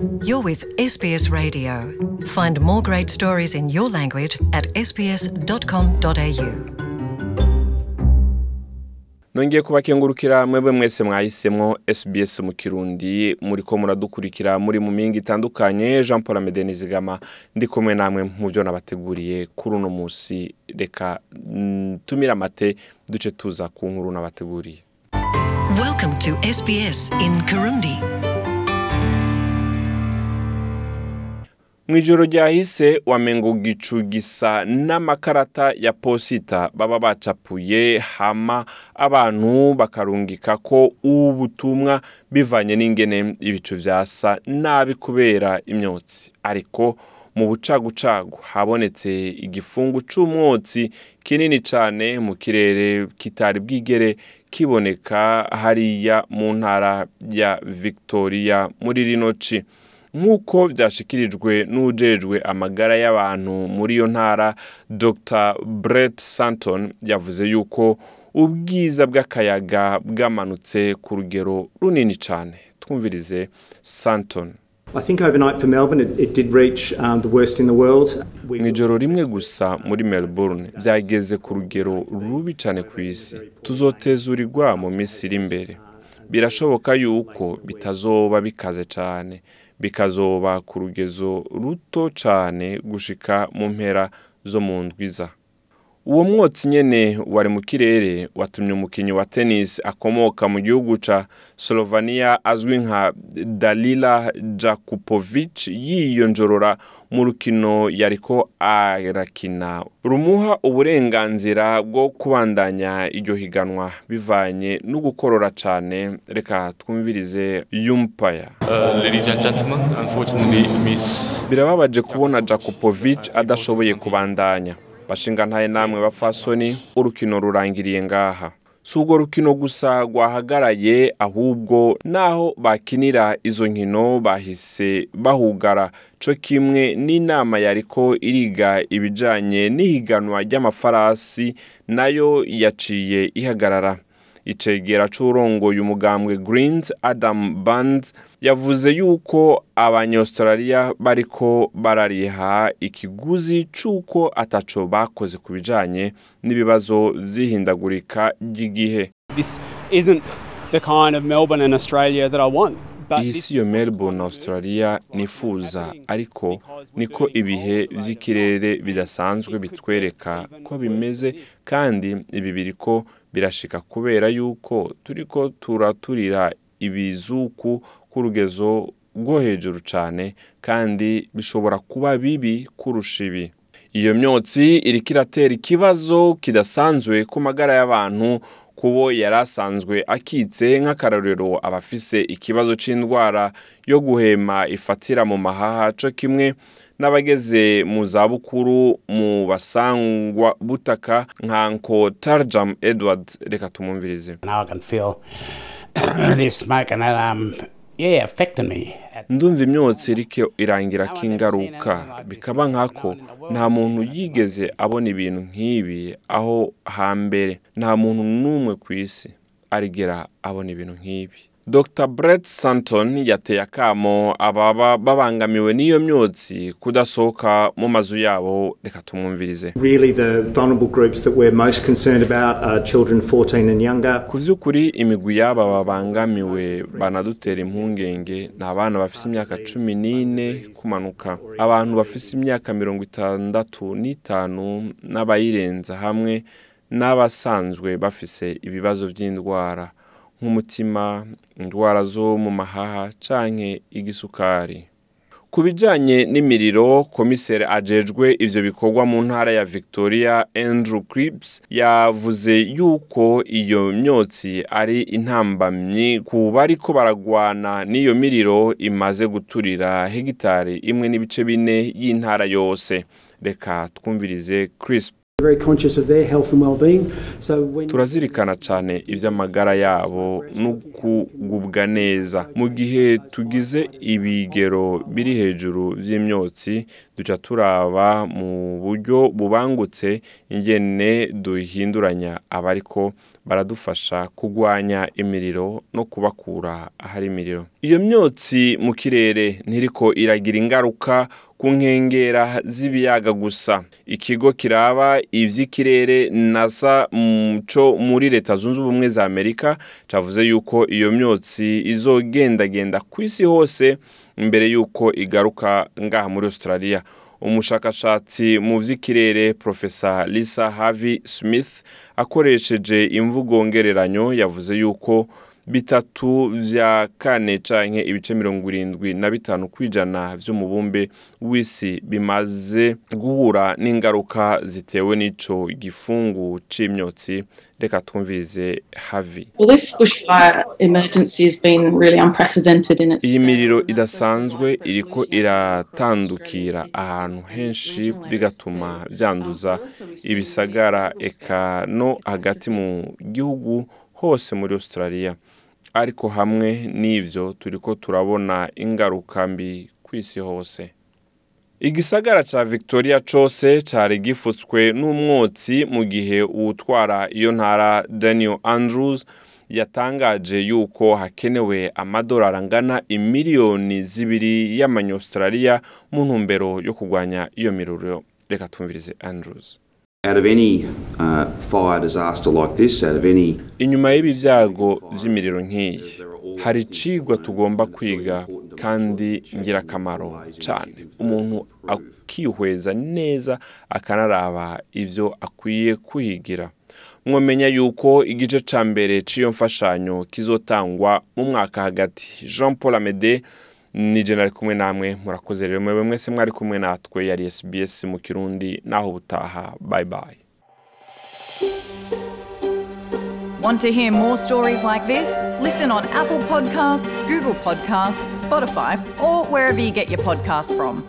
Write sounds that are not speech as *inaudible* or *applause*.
You're with SBS Radio. Find more great stories in your language at sbs.com.au. nongeye kubakengurukira mwebwe mwese mwahisemwo SBS mu kirundi muriko muradukurikira muri mu mingi itandukanye Jean Paul Amede Nizigama ndi kumwe namwe mu byo nabateguriye kuri uno musi reka mm, tumira amate duce tuza ku nkuru nabateguriye Welcome to SBS in Kirundi. Mwijoro ryahise wamengo gicu gisa n'amakarata ya posita baba bacapuye hama abantu bakarungika ko ubutumwa bivanye n'ingene ibicu vyasa nabi kubera imyotsi. Ariko mu bucagucagu habonetse igifungu c'umwotsi kinini cane mu kirere kitari bwigere kiboneka hariya mu ntara ya Victoria muri rino ci. Nk'uko byashikirijwe n'ujejwe amagara y'abantu muri iyo ntara dr. Brett santon yavuze yuko ubwiza bw'akayaga bwamanutse ku rugero runini cyane twumvirize santon. Mu ijoro rimwe gusa muri melbourne byageze ku rugero rubi cyane ku isi. Tuzotezurirwa mu minsi iri imbere birashoboka yuko bitazoba bikaze cyane bikazoba ku rugezo ruto cyane gushika mu mpera zo mu ndwiza uwo mwotsi nyene wari mu kirere watumye umukinyi wa tennis akomoka mu gihugu ca Slovenia azwi nka Dalila Jakupovic yiyonjorora mu rukino yariko arakina. Rumuha uburenganzira bwo kubandanya iryo higanwa bivanye no gukorora cane. Reka twumvirize yumpaya. Uh, birababaje kubona Jakupovic adashoboye kubandanya. Bashinga ntaye namwe bafasoni urukino rurangiriye ngaha. Si urwo rukino gusa rwahagaraye ahubwo naho bakinira izo nkino bahise bahugara. Co kimwe n'inama yariko iriga ibijanye n'ihiganwa ry'amafarasi na yo yaciye ihagarara. Icegera c'urongoye umugambwe greens adam bands yavuze yuko abanyaustralia bariko barariha ikiguzi c'uko ataco bakoze ku bijanye n'ibibazo vy'ihindagurika ry'igihe this isn't the kind of Melbourne and Australia that I want. Iyi si yo melbourne australia nifuza ariko niko ibihe vy'ikirere bidasanzwe bitwereka ko bimeze. kandi ibi biriko birashika kubera yuko turiko turaturira ibizuku ku rugezo rwo hejuru cane kandi bishobora kuba bibi kurusha ibi. Iyo myotsi iriko iratera ikibazo kidasanzwe ku magara y'abantu kubo yari asanzwe akitse nk'akarorero abafise ikibazo c'indwara yo guhema ifatira mu mahaha co kimwe n'abageze mu zabukuru mu basangwa butaka nka nko tarjam edward reka tumumvirize *coughs* Um, ndumva imyotsi iriko irangirako ingaruka. Bikaba nkako nta muntu yigeze abona ibintu nk'ibi aho hambere. Nta muntu n'umwe ku isi arigera abona ibintu nk'ibi. Dr. Brett santon yateye akamo ababa babangamiwe n'iyo myotsi kudasohoka mu mazu yabo. Reka tumwumvirize. Really, the vulnerable groups that we're most concerned about are children 14 and younger. ku vy'ukuri imigwi y'aba babangamiwe banadutera impungenge. Ni abana bafise imyaka cumi n'ine kumanuka. Abantu bafise imyaka mirongo itandatu n'itanu n'abayirenza hamwe n'abasanzwe bafise ibibazo vy'indwara. Nk'umutima indwara zo mu mahaha canke igisukari. Ku bijanye n'imiriro komiseri ajejwe ivyo bikorwa mu ntara ya victoria andrew cripps yavuze yuko iyo myotsi ari intambamyi ku bariko baragwana n'iyo miriro imaze guturira hegitari imwe n'ibice bine y'intara yose. Reka twumvirize crisp turazirikana cyane iby'amagara yabo no kugubwa neza. Mu gihe tugize ibigero biri hejuru by'imyotsi duca turaba mu buryo bubangutse ingene duhinduranya abariko baradufasha kugwanya imiriro no kubakura ahari imiriro. Iyo myotsi mu kirere ntiriko iragira ingaruka ku nkengera z'ibiyaga gusa. Ikigo kiraba ivy'ikirere nasa muco muri leta zunze ubumwe za amerika cavuze yuko iyo myotsi izogendagenda ku isi hose imbere yuko igaruka ngaha muri australia. Umushakashatsi mu vy'ikirere profesa lisa harvey smith akoresheje imvugo ngereranyo yavuze yuko bitatu vya kane canke ibice mirongo irindwi na bitanu kwijana vy'umubumbe w'isi bimaze guhura n'ingaruka zitewe n'ico gifungu c'imyotsi. Reka twumvirize havi iyi miriro idasanzwe iriko iratandukira ahantu henshi bigatuma byanduza ibisagara eka no hagati mu gihugu hose muri australia. Ariko hamwe n'ivyo turiko turabona ingaruka mbi ku isi hose. Igisagara ca victoria cose cari gifutswe n'umwotsi mu gihe uwutwara iyo ntara daniel andrews yatangaje yuko hakenewe amadolari angana imiliyoni zibiri y'amanyaustralia mu ntumbero yo kurwanya iyo miriro. Reka tumvirize andrews. Uh, inyuma y'ibi byago vy'imiriro nk'iyi hari icigwa tugomba kwiga kandi ngirakamaro cane. Umuntu akihweza neza akanaraba ivyo akwiye kuhigira mwomenya yuko igice ca mbere c'iyo mfashanyo kizotangwa mu mwaka hagati. Jean paul amede kumwe namwe murakoze rero mwese mwari kumwe natwe yari sbs mu kirundi naho butaha bye bye Want to hear more stories like this? Listen on Apple Podcasts, Google Podcasts, Spotify, or wherever you get your podcasts from.